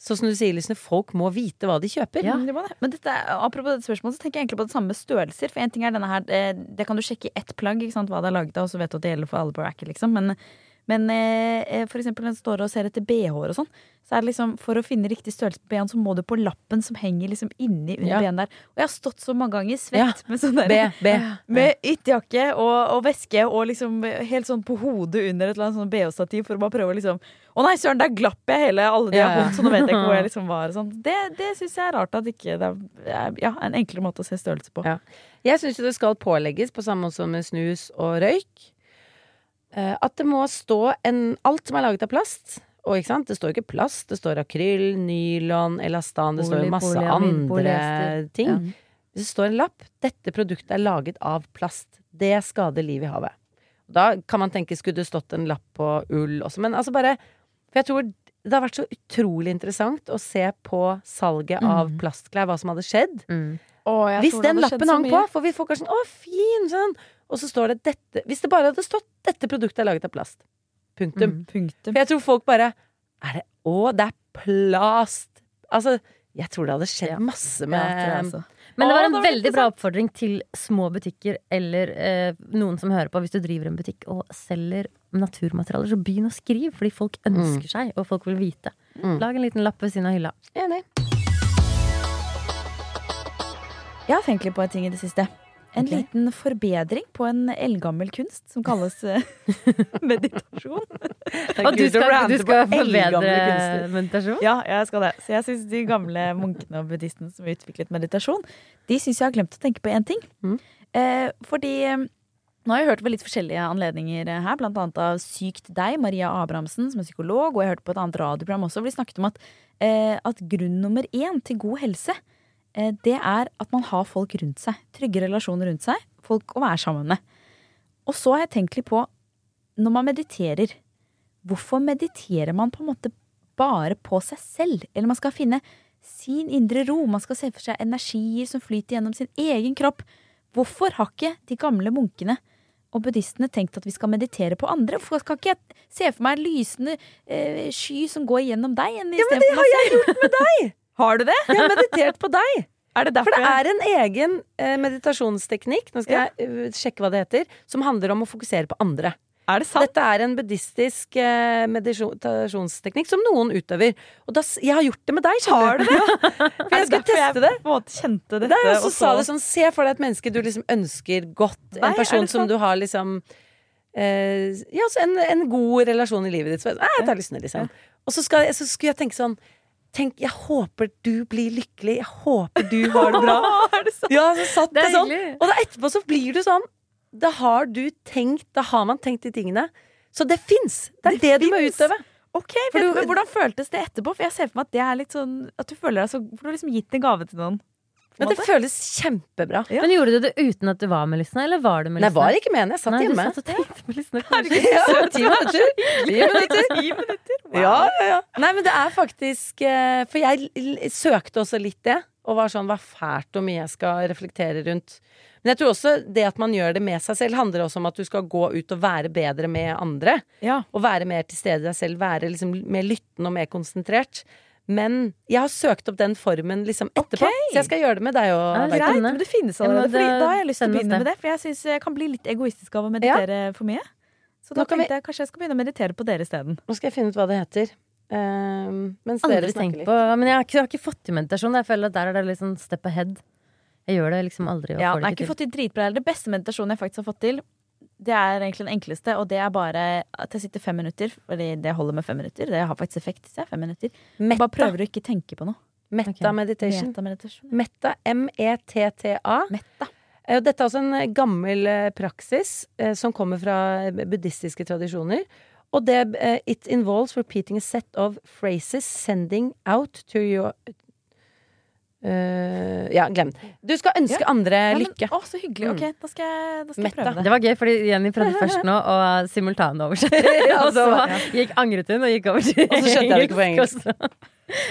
sånn som du sier, liksom, folk må vite hva de kjøper. Ja, det. Men dette, apropos dette spørsmålet, så tenker jeg egentlig på det samme med størrelser. For en ting er denne her, det, det kan du sjekke i ett plagg, hva det er laget av, og så vet du at det gjelder for alle på racket, liksom. Men, men eh, for eksempel når du står og ser etter BH-er og sånn, så er det liksom, for å finne riktig størrelse på BH-en, så må du på lappen som henger liksom inni under Ja. benet der. Og jeg har stått så mange ganger svett Ja. med sånn der B, B. *laughs* med ytterjakke og, og veske og liksom helt sånn på hodet under et eller annet sånn BH-stativ for å bare prøve å liksom Å nei, søren, der glapp jeg hele alle de jeg har holdt, så nå vet jeg ikke hvor jeg *laughs* liksom var. Sånn. Det, det syns jeg er rart at ikke det er ja, en enklere måte å se størrelse på. Ja. Jeg syns jo det skal pålegges, på samme måte som med snus og røyk, eh, at det må stå en, alt som er laget av plast. Og ikke sant, det står ikke plast, det står akryl, nylon, elastan, det står jo masse andre polyester. ting. Ja. Hvis det står en lapp 'Dette produktet er laget av plast', det skader liv i havet. Da kan man tenke skulle det stått en lapp på ull også, men altså bare For jeg tror det har vært så utrolig interessant å se på salget av plastklær, hva som hadde skjedd. Mm. Jeg Hvis tror det den hadde lappen hang på, for vi får kanskje sånn 'Å, fin!' sånn. Og så står det dette Hvis det bare hadde stått 'Dette produktet er laget av plast'. Punktum. Mm. Punktum. For jeg tror folk bare Er det Å, det er plast! Altså, jeg tror det hadde skjedd Ja. masse med ja, jeg også. Men det var en det var veldig bra oppfordring til små butikker eller eh, noen som hører på. Hvis du driver en butikk og selger naturmaterialer, så begynn å skrive, fordi folk ønsker seg, og folk vil vite. Mm. Lag en liten lapp ved siden av hylla. Enig. Jeg har tenkt litt på en ting i det siste. En okay. liten forbedring på en eldgammel kunst som kalles eh, *laughs* meditasjon. Og du skal, du skal forbedre meditasjon? Ja, jeg skal det. Så jeg syns de gamle munkene og buddhistene som utviklet meditasjon, de syns jeg har glemt å tenke på én ting. Mm. Eh, fordi eh, nå har jeg hørt ved litt forskjellige anledninger her, blant annet av Sykt deg, Maria Abrahamsen, som er psykolog, og jeg hørte på et annet radioprogram også, hvor de snakket om at, eh, at grunn nummer én til god helse, det er at man har folk rundt seg. Trygge relasjoner rundt seg. Folk å være sammen med. Og så har jeg tenkt litt på, når man mediterer, hvorfor mediterer man på en måte bare på seg selv? Eller man skal finne sin indre ro, man skal se for seg energier som flyter gjennom sin egen kropp. Hvorfor har ikke de gamle munkene og buddhistene tenkt at vi skal meditere på andre? Hvorfor skal ikke jeg se for meg en lysende eh, sky som går gjennom deg? Ja, men det har jeg gjort med deg! *laughs* Har du det? Jeg har meditert på deg! Er det For det er en egen eh, meditasjonsteknikk, nå skal jeg eh, sjekke hva det heter, som handler om å fokusere på andre. er det sant? Dette er en buddhistisk eh, meditasjonsteknikk som noen utøver. Og da, jeg har gjort det med deg, skjønner du. det? *laughs* For jeg skulle teste det. kjente dette. Og så sa det sånn, Se for deg et menneske du liksom ønsker godt. En er person som du har liksom eh, Ja, en, en god relasjon i livet ditt. Så, jeg tar lysne, liksom. Og så, skal, så skulle jeg tenke sånn Tenk, jeg håper du blir lykkelig. Jeg håper du har det bra. *laughs* er det sant? Ja, så satt Det det, sånn. Og da etterpå så blir du sånn Da har du tenkt Da har man tenkt de tingene. Så det fins! Det er det, Det du må utøve. Ok, du- Hvordan føltes det etterpå? For jeg ser for meg at det er litt sånn At du føler deg så For du har liksom gitt en gave til noen. Men det måte. føles kjempebra. Ja. Men gjorde du det uten at du var med Lysna? eller var du med Nei, var ikke med henne. Jeg satt Nei, hjemme. Du satt og tenkte på Lysne. Ja, ti minutter. Ti minutter. Ti minutter? Wow. Ja, ja, ja. Nei, men det er faktisk eh, For jeg søkte også litt det, og var sånn hva fælt hvor mye jeg skal reflektere rundt. Men jeg tror også det at man gjør det med seg selv, handler også om at du skal gå ut og være bedre med andre. Ja. Og være mer til stede i deg selv, være liksom mer lyttende og mer konsentrert. Men jeg har søkt opp den formen liksom etterpå, okay. så jeg skal gjøre det med deg Ja, òg. Greit, men det finnes allerede. Fordi da har jeg lyst til å begynne med det. For jeg syns jeg kan bli litt egoistisk av å meditere for mye. Så da Nå kan vi- tenkte jeg kanskje jeg skal begynne å meditere på dere isteden. Nå skal jeg finne ut hva det heter. Uh, mens Aldri dere snakker litt. på Men jeg har, ikke, jeg har ikke fått til meditasjon. Jeg føler at der er det sånn step ahead. Jeg gjør det liksom aldri. Ja, jeg har ikke til. fått til dritbra. Det beste meditasjonen jeg faktisk har fått til, det er egentlig den enkleste, og det er bare at jeg sitter fem minutter. Fordi det holder med fem minutter. Det har faktisk effekt. Er fem minutter. Metta, Bare prøver å ikke tenke på noe. Metta meditation. Metta, M-E-T-T-A. Metta. Eh, Dette er også en eh, gammel eh, praksis som kommer fra buddhistiske tradisjoner. Og det It involves repeating a set of phrases sending out to your Eh, Ja, glem. Du skal ønske andre Ja, men, lykke. å, så hyggelig. Ok, da skal jeg, da skal jeg prøve det. Det var gøy, fordi Jenny prøvde først nå å simultanoversette. *laughs* Ja, og så gikk angret hun og gikk over til Og så skjønte jeg det ikke på engelsk.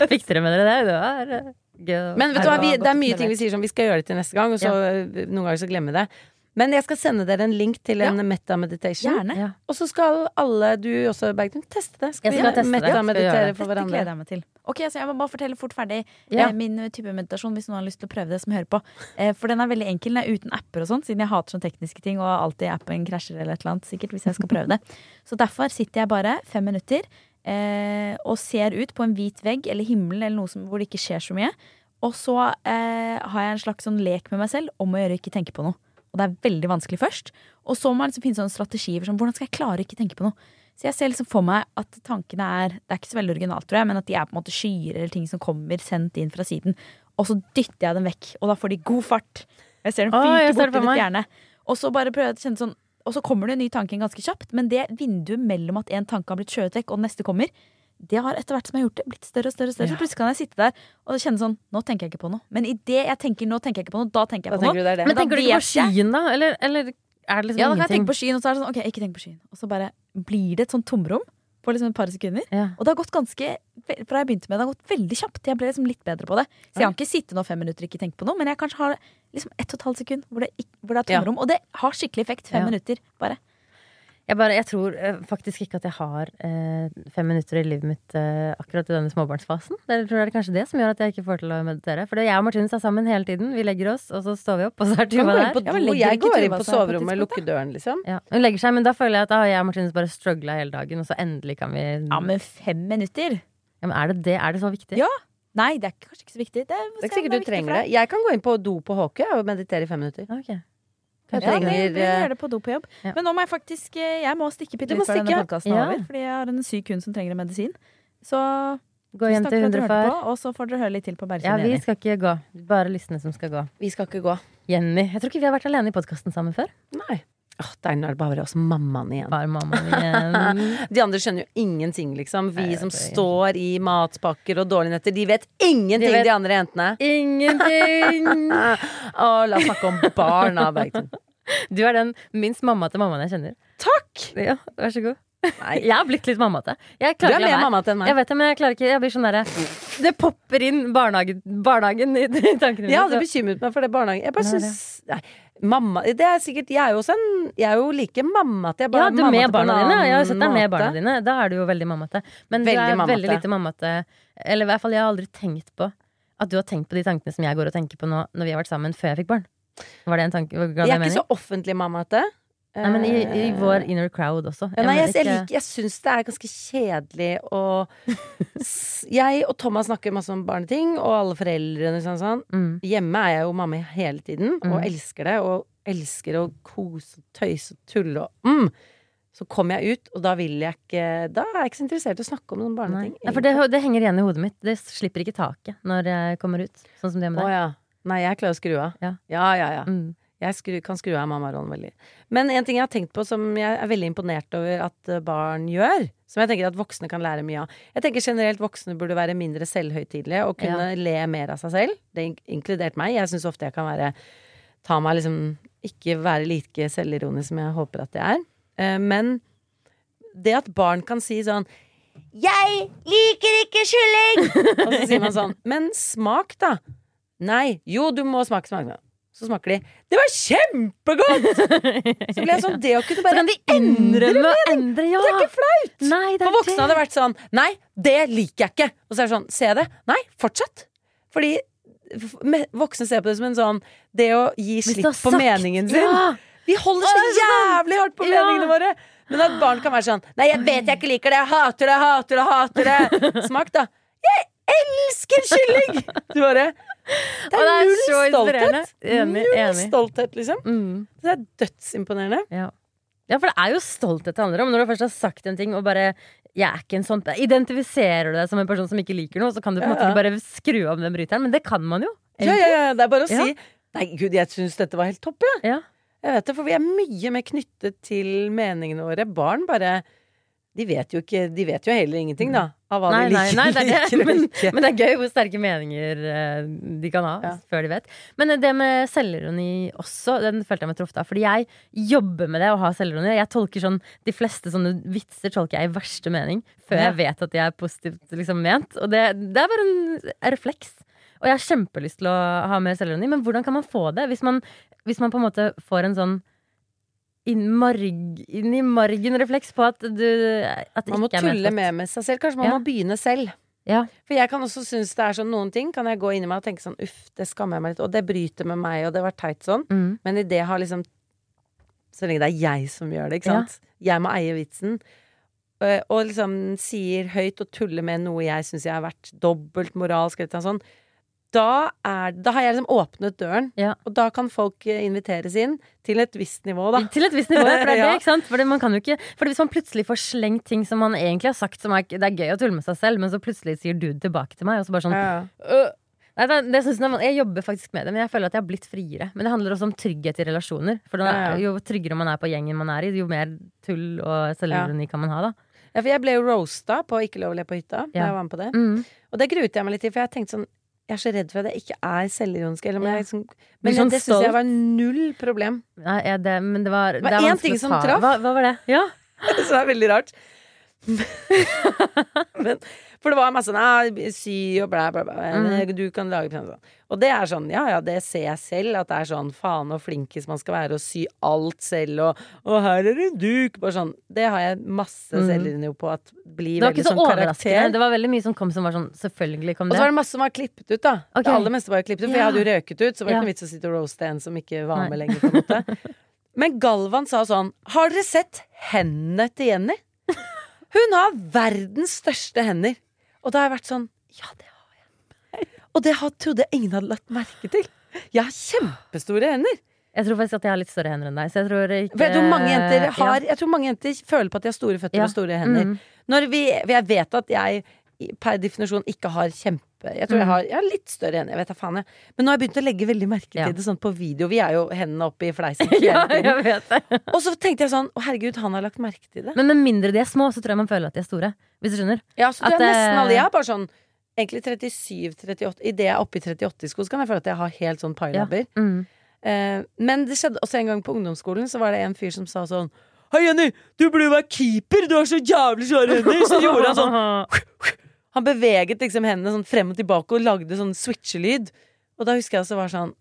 Fikk dere med dere det? Det var eh, gøy. Men vet du hva, vi, det er mye ting vi sier som vi skal gjøre det til neste gang, og så eh, noen ganger så glemmer vi det. Men jeg skal sende dere en link til en meta-meditation. Gjerne. Ja. Og så skal alle, du også, Bergtun, teste det. Skal Jeg skal vi teste meta-meditere for Dette gleder jeg meg til. Ok, så Jeg må bare fortelle fort ferdig Ja. eh, min type meditasjon, hvis noen har lyst til å prøve det som hører på. Eh, For den er veldig enkel. Den er uten apper og sånn, siden jeg hater sånne tekniske ting, og alltid appen krasjer eller et eller annet, sikkert, hvis jeg skal prøve det. Så derfor sitter jeg bare fem minutter eh, og ser ut på en hvit vegg eller himmelen eller noe som, hvor det ikke skjer så mye. Og så eh, har jeg en slags sånn lek med meg selv om å gjøre ikke tenke på noe. Og det er veldig vanskelig først. Og så må jeg liksom finne sånne strategier for sånn, hvordan skal jeg klare å ikke tenke på noe. Så jeg ser liksom for meg at tankene er Det er ikke så veldig originalt, tror jeg, men at de er på en måte skyer eller ting som kommer sendt inn fra siden. Og så dytter jeg dem vekk, og da får de god fart. Jeg ser dem fyke bort i det fjerne. Og så bare prøver jeg å kjenne sånn Og så kommer det en ny tanke ganske kjapt, men det vinduet mellom at en tanke har blitt skjøvet vekk, og den neste kommer, det har etter hvert som jeg har gjort det, blitt større og større. og større. Så plutselig kan jeg sitte der og kjenne sånn Nå tenker jeg ikke på noe. Men idet jeg tenker nå tenker jeg ikke på noe, da tenker Da på tenker noe. det det. Men men tenker du ikke på skyen, da? Eller, eller er det liksom Ja, da kan jeg tenke på skyen, og så er det sånn, ok, ikke tenk på skyen. Og så bare blir det et sånt tomrom på liksom et par sekunder. Ja. Og det har gått ganske, fra jeg begynte med det, har gått veldig kjapt. Jeg ble liksom litt bedre på det. Så jeg har ikke sittet nå fem minutter og ikke tenkt på noe, men jeg kanskje har liksom ett og et halvt sekund hvor det, hvor det er Ja. Og det har skikkelig effekt. Fem Ja. minutter, bare. Jeg, bare, jeg tror eh, faktisk ikke at jeg har eh, fem minutter i livet mitt eh, akkurat i denne småbarnsfasen. Det tror jeg er kanskje det som gjør at jeg ikke får til å meditere. For jeg og Martinus er sammen hele tiden. Vi legger oss, og så står vi opp, og så er Tuva der. Ja, men jeg går inn på soverommet og lukker døren, liksom. Ja, hun legger seg, men da føler jeg at da har jeg og Martinus bare struggla hele dagen, og så endelig kan vi Ja, men fem minutter? Ja, men er det det? Er det så viktig? Ja. Nei, det er kanskje ikke så viktig. Det, Det er ikke sikkert du trenger det. Jeg kan gå inn på do på Håkøy og meditere i fem minutter. Ok. Jeg Ja, vi, trenger vi eh, gjør det på do på jobb. Ja. Men nå må jeg faktisk eh, Jeg må stikke bitte litt før denne podkasten er Ja. over. Fordi jeg har en syk hund som trenger en medisin. Så Gå igjen hjem til på, og så får dere høre litt til på Ja, vi Jenny. skal ikke gå. Bare lysene som skal gå. Vi skal ikke gå. Jenny. Jeg tror ikke vi har vært alene i podkasten sammen før. Nei. Åh, nå er det bare oss mammaen igjen. Bare mammaen igjen. *laughs* De andre skjønner jo ingenting, liksom. Vi som står i matpakker og dårlige netter, de vet ingenting, De vet- de andre jentene. Ingenting! *laughs* Å, la oss snakke om barna, Bergtun. *laughs* Du er den minst mammate mammaen jeg kjenner. Takk! Ja, vær så god. Nei, Jeg har blitt litt mammate. Jeg du er mer mamma til enn Jeg meg. vet det, men jeg klarer ikke Jeg blir sånn derre Det popper inn barnehagen, barnehagen i, tankene mine. Jeg hadde bekymret meg for det barnehagen. Jeg bare syns mamma Det er sikkert Jeg er jo også en Jeg er jo like mammate. Jeg ja, du er med barna dine. Jeg har sett deg med barna dine. Da er du jo veldig mammate. Men Veldig du er mammate. veldig lite mammate. Eller i hvert fall, jeg har aldri tenkt på at du har tenkt på de tankene som jeg går og tenker på nå når vi har vært sammen før jeg fikk barn. Var det en tanke? Ga det Jeg er mening? ikke så offentlig mammate. Nei, men i, i vår inner crowd også. ja, Nei, jeg, mener jeg, jeg syns det er ganske kjedelig å *laughs* Jeg og Thomas snakker masse om barneting, og alle foreldrene sånn sånn. mm. Hjemme er jeg jo mamma hele tiden, og Mm. elsker det. Og elsker å kose og tøyse og tulle og mm. Så kommer jeg ut, og da vil jeg ikke Da er jeg ikke så interessert i å snakke om noen barneting. Nei, for det, det henger igjen i hodet mitt. Det slipper ikke taket når jeg kommer ut. Sånn som det med deg. ja. Nei, jeg klarer å skru av. Ja. ja, ja. ja. Mm. Jeg skru, kan skru av mammarollen veldig. Men en ting jeg har tenkt på som jeg er veldig imponert over at eh, barn gjør, som jeg tenker at voksne kan lære mye av Jeg tenker generelt voksne burde være mindre selvhøytidelige og kunne le mer av seg selv. Det er inkludert meg. Jeg syns ofte jeg kan være Ta meg liksom Ikke være like selvironisk som jeg håper at jeg er. Eh, Men det at barn kan si sånn jeg liker ikke kylling! *laughs* Og så sier man sånn Men smak, da. Nei. Jo, du må smake. smake. Så smaker de. Det var kjempegodt! Så ble jeg sånn Det å kunne Så bare kan de endre, ja! Det er ikke flaut! Nei, det For voksne det. hadde vært sånn Nei, det liker jeg ikke. Og så er det sånn Se det. Nei, fortsett. Fordi voksne ser på det som en sånn Det å gi slipp på sagt- meningen sin. Ja! Vi holder så jævlig hardt på Ja. meningene våre! Men at barn kan være sånn Nei, jeg vet jeg ikke liker det, jeg hater det, hater det, hater det. *laughs* Smak, da. Jeg elsker kylling! Du bare Det er null stolthet. Enig, Null enig. stolthet, liksom. Mm. Det er dødsimponerende. Ja. ja, for det er jo stolthet det handler om. Når du først har sagt en ting og bare jeg er ikke en sånn Identifiserer du deg som en person som ikke liker noe, så kan du på en Ja, måte ikke bare skru av den bryteren. Men det kan man jo. Ja, ja, ja, det er bare å si Nei, gud, jeg syns dette var helt topp, jeg. Ja. Jeg vet det, for vi er mye mer knyttet til meningene våre. Barn bare De vet jo ikke De vet jo heller ingenting, da. Av hva Nei, de liker, nei, det er det. liker *laughs* Men, men det er gøy hvor sterke meninger eh, de kan ha Ja. før de vet. Men det med selvironi også, den følte jeg meg truffet av. Fordi jeg jobber med det å ha selvironi. Jeg tolker sånn De fleste sånne vitser tolker jeg i verste mening før Ja. jeg vet at de er positivt liksom, ment. Og det, det er bare en, refleks. Og jeg har kjempelyst til å ha mer selvironi, men hvordan kan man få det? Hvis man, hvis man på en måte får en sånn marg, inn i margen-refleks på at du at det Man må ikke er ment tulle mer med seg selv. Kanskje man Ja. må begynne selv. Ja. For jeg kan også synes det er sånn noen ting kan jeg gå inn i meg og tenke sånn uff, det skammer jeg meg litt, og det bryter med meg, og det var teit sånn. Mm. Men i det har liksom Så lenge det er jeg som gjør det, ikke Ja. sant. Jeg må eie vitsen. Eh, Og liksom sier høyt og tuller med noe jeg syns jeg har vært dobbelt moralsk, eller noe sånt. Da, er, da har jeg liksom åpnet døren, Ja. og da kan folk eh, inviteres inn til et visst nivå, da. Til et visst nivå, ja, for det er *laughs* det, ikke sant? Fordi man kan jo ikke Fordi hvis man plutselig får slengt ting som man egentlig har sagt som er, Det er gøy å tulle med seg selv, men så plutselig sier du det tilbake til meg, og så bare sånn Ja. «Øh». Nei, det, jeg, jeg jobber faktisk med det, men jeg føler at jeg har blitt friere. Men det handler også om trygghet i relasjoner. For ja. jo tryggere man er på gjengen man er i, jo mer tull og selvironi kan man ha, da. Ja, for jeg ble jo roasta på Ikke lov å le på hytta da jeg var med på det. Mm. Og det gruet jeg meg litt til, for jeg tenkte sånn Jeg er så redd for at jeg ikke er selvironisk. Eller men, Ja. jeg liksom, men sånn det syns jeg var null problem. Nei, ja, det, men det var Det var er én ting som traff. Hva, hva var det? Ja. Som *laughs* *laughs* det er veldig rart. *laughs* Men, for det var masse sånn ah, Sy og blæ, blæ, blæ. Mm. Du kan lage sånn. Og det er sånn, ja ja, det ser jeg selv. At det er sånn faen og flinkest man skal være og sy alt selv. Og, og her er en duk. Bare sånn. Det har jeg masse Mm. selvironi på. At blir Det var ikke så sånn overraskende. Det var veldig mye som kom som var sånn Selvfølgelig kom det. Og så var det masse som var klippet ut, da. Okay. Det aller meste var klippet ut, for Ja. jeg hadde jo røket ut. Så var det Ja. ikke noe vits å sitte og roaste en som ikke var Nei. med lenger, på en måte. *laughs* Men Galvan sa sånn Har dere sett hendene til Jenny? *laughs* Hun har verdens største hender. Og da har jeg vært sånn Ja, det har. Og det trodde jeg ingen hadde lagt merke til. Jeg har kjempestore hender. Jeg tror faktisk at jeg har litt større hender enn deg. Så jeg tror ikke Jeg tror jenter, Ja. jeg tror mange jenter føler på at de har store føtter Ja. og store hender. Mm. Når vi, jeg vet at jeg per definisjon ikke har kjempe Jeg tror jeg Mm. har, jeg har litt større hender, jeg vet da faen jeg. Men nå har jeg begynt å legge veldig merke Ja. til det sånn på video. Vi er jo hendene oppe i fleisen *laughs* Ja, jeg vet det. *laughs* Og så tenkte jeg sånn Å, herregud, han har lagt merke til det. Men med mindre de er små, så tror jeg man føler at de er store. Hvis du skjønner. Ja, så at er nesten alle. Jeg er bare sånn Egentlig 37-38 Idet jeg er oppe i 38-sko, så kan jeg føle at jeg har helt sånn pailabber. Mm. Eh, men det skjedde også en gang på ungdomsskolen, så var det en fyr som sa sånn Hei, Jenny, du burde jo være keeper! Du har så jævlig svære hender! Så gjorde han sånn *laughs* Han beveget liksom hendene sånn frem og tilbake og lagde sånn switchelyd. Og da husker jeg også var sånn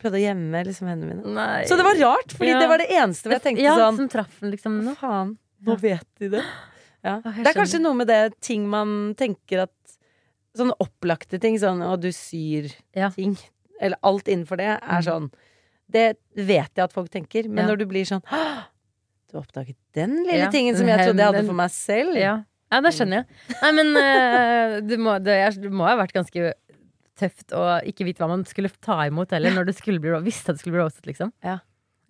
Prøvde å gjemme liksom hendene mine. Nei. Så det var rart, fordi Ja. det var det eneste hvor jeg tenkte ja, sånn som traff den liksom nå. faen, nå vet de det. Ja. Ja, Det er kanskje noe med det ting man tenker at Sånne opplagte ting, sånn og du syr Ja. ting, eller alt innenfor det, er Mm. sånn Det vet jeg at folk tenker, men Ja. når du blir sånn Du oppdaget den lille Ja, tingen som jeg trodde jeg hadde for meg selv. Ja. ja, det skjønner jeg. Nei, men uh, det, må, det, det må ha vært ganske tøft å ikke vite hva man skulle ta imot heller, når du skulle bli, visste at du skulle bli roastet, liksom. Ja.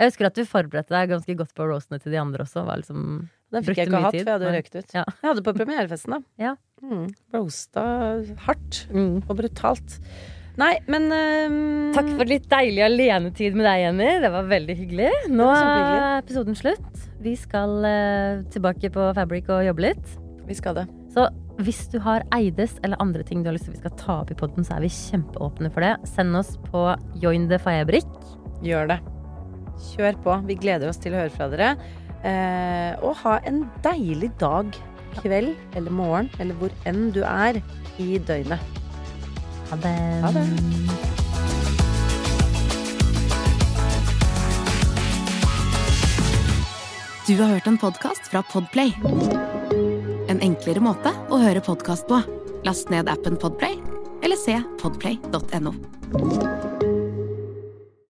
Jeg husker at du forberedte deg ganske godt på roastene til de andre også. Var liksom, Den fikk jeg ikke ha hatt, for jeg hadde røkt ut. Ja. Jeg hadde på premierefesten, da. Ja. Mm. Roasta hardt mm. og brutalt. Nei, men um... Takk for litt deilig alenetid med deg, Jenny. Det var veldig hyggelig. Nå er episoden slutt. Vi skal uh, tilbake på Fabric og jobbe litt. Vi skal det. Så hvis du har Eides eller andre ting du har lyst til vi skal ta opp i podden, så er vi kjempeåpne for det. Send oss på Join the Fabric. Gjør det. Kjør på. Vi gleder oss til å høre fra dere. Eh, og ha en deilig dag, kveld eller morgen, eller hvor enn du er i døgnet. Ha det. Ha det. Du har hørt en podkast fra Podplay. En enklere måte å høre podkast på. Last ned appen Podplay, eller se podplay.no.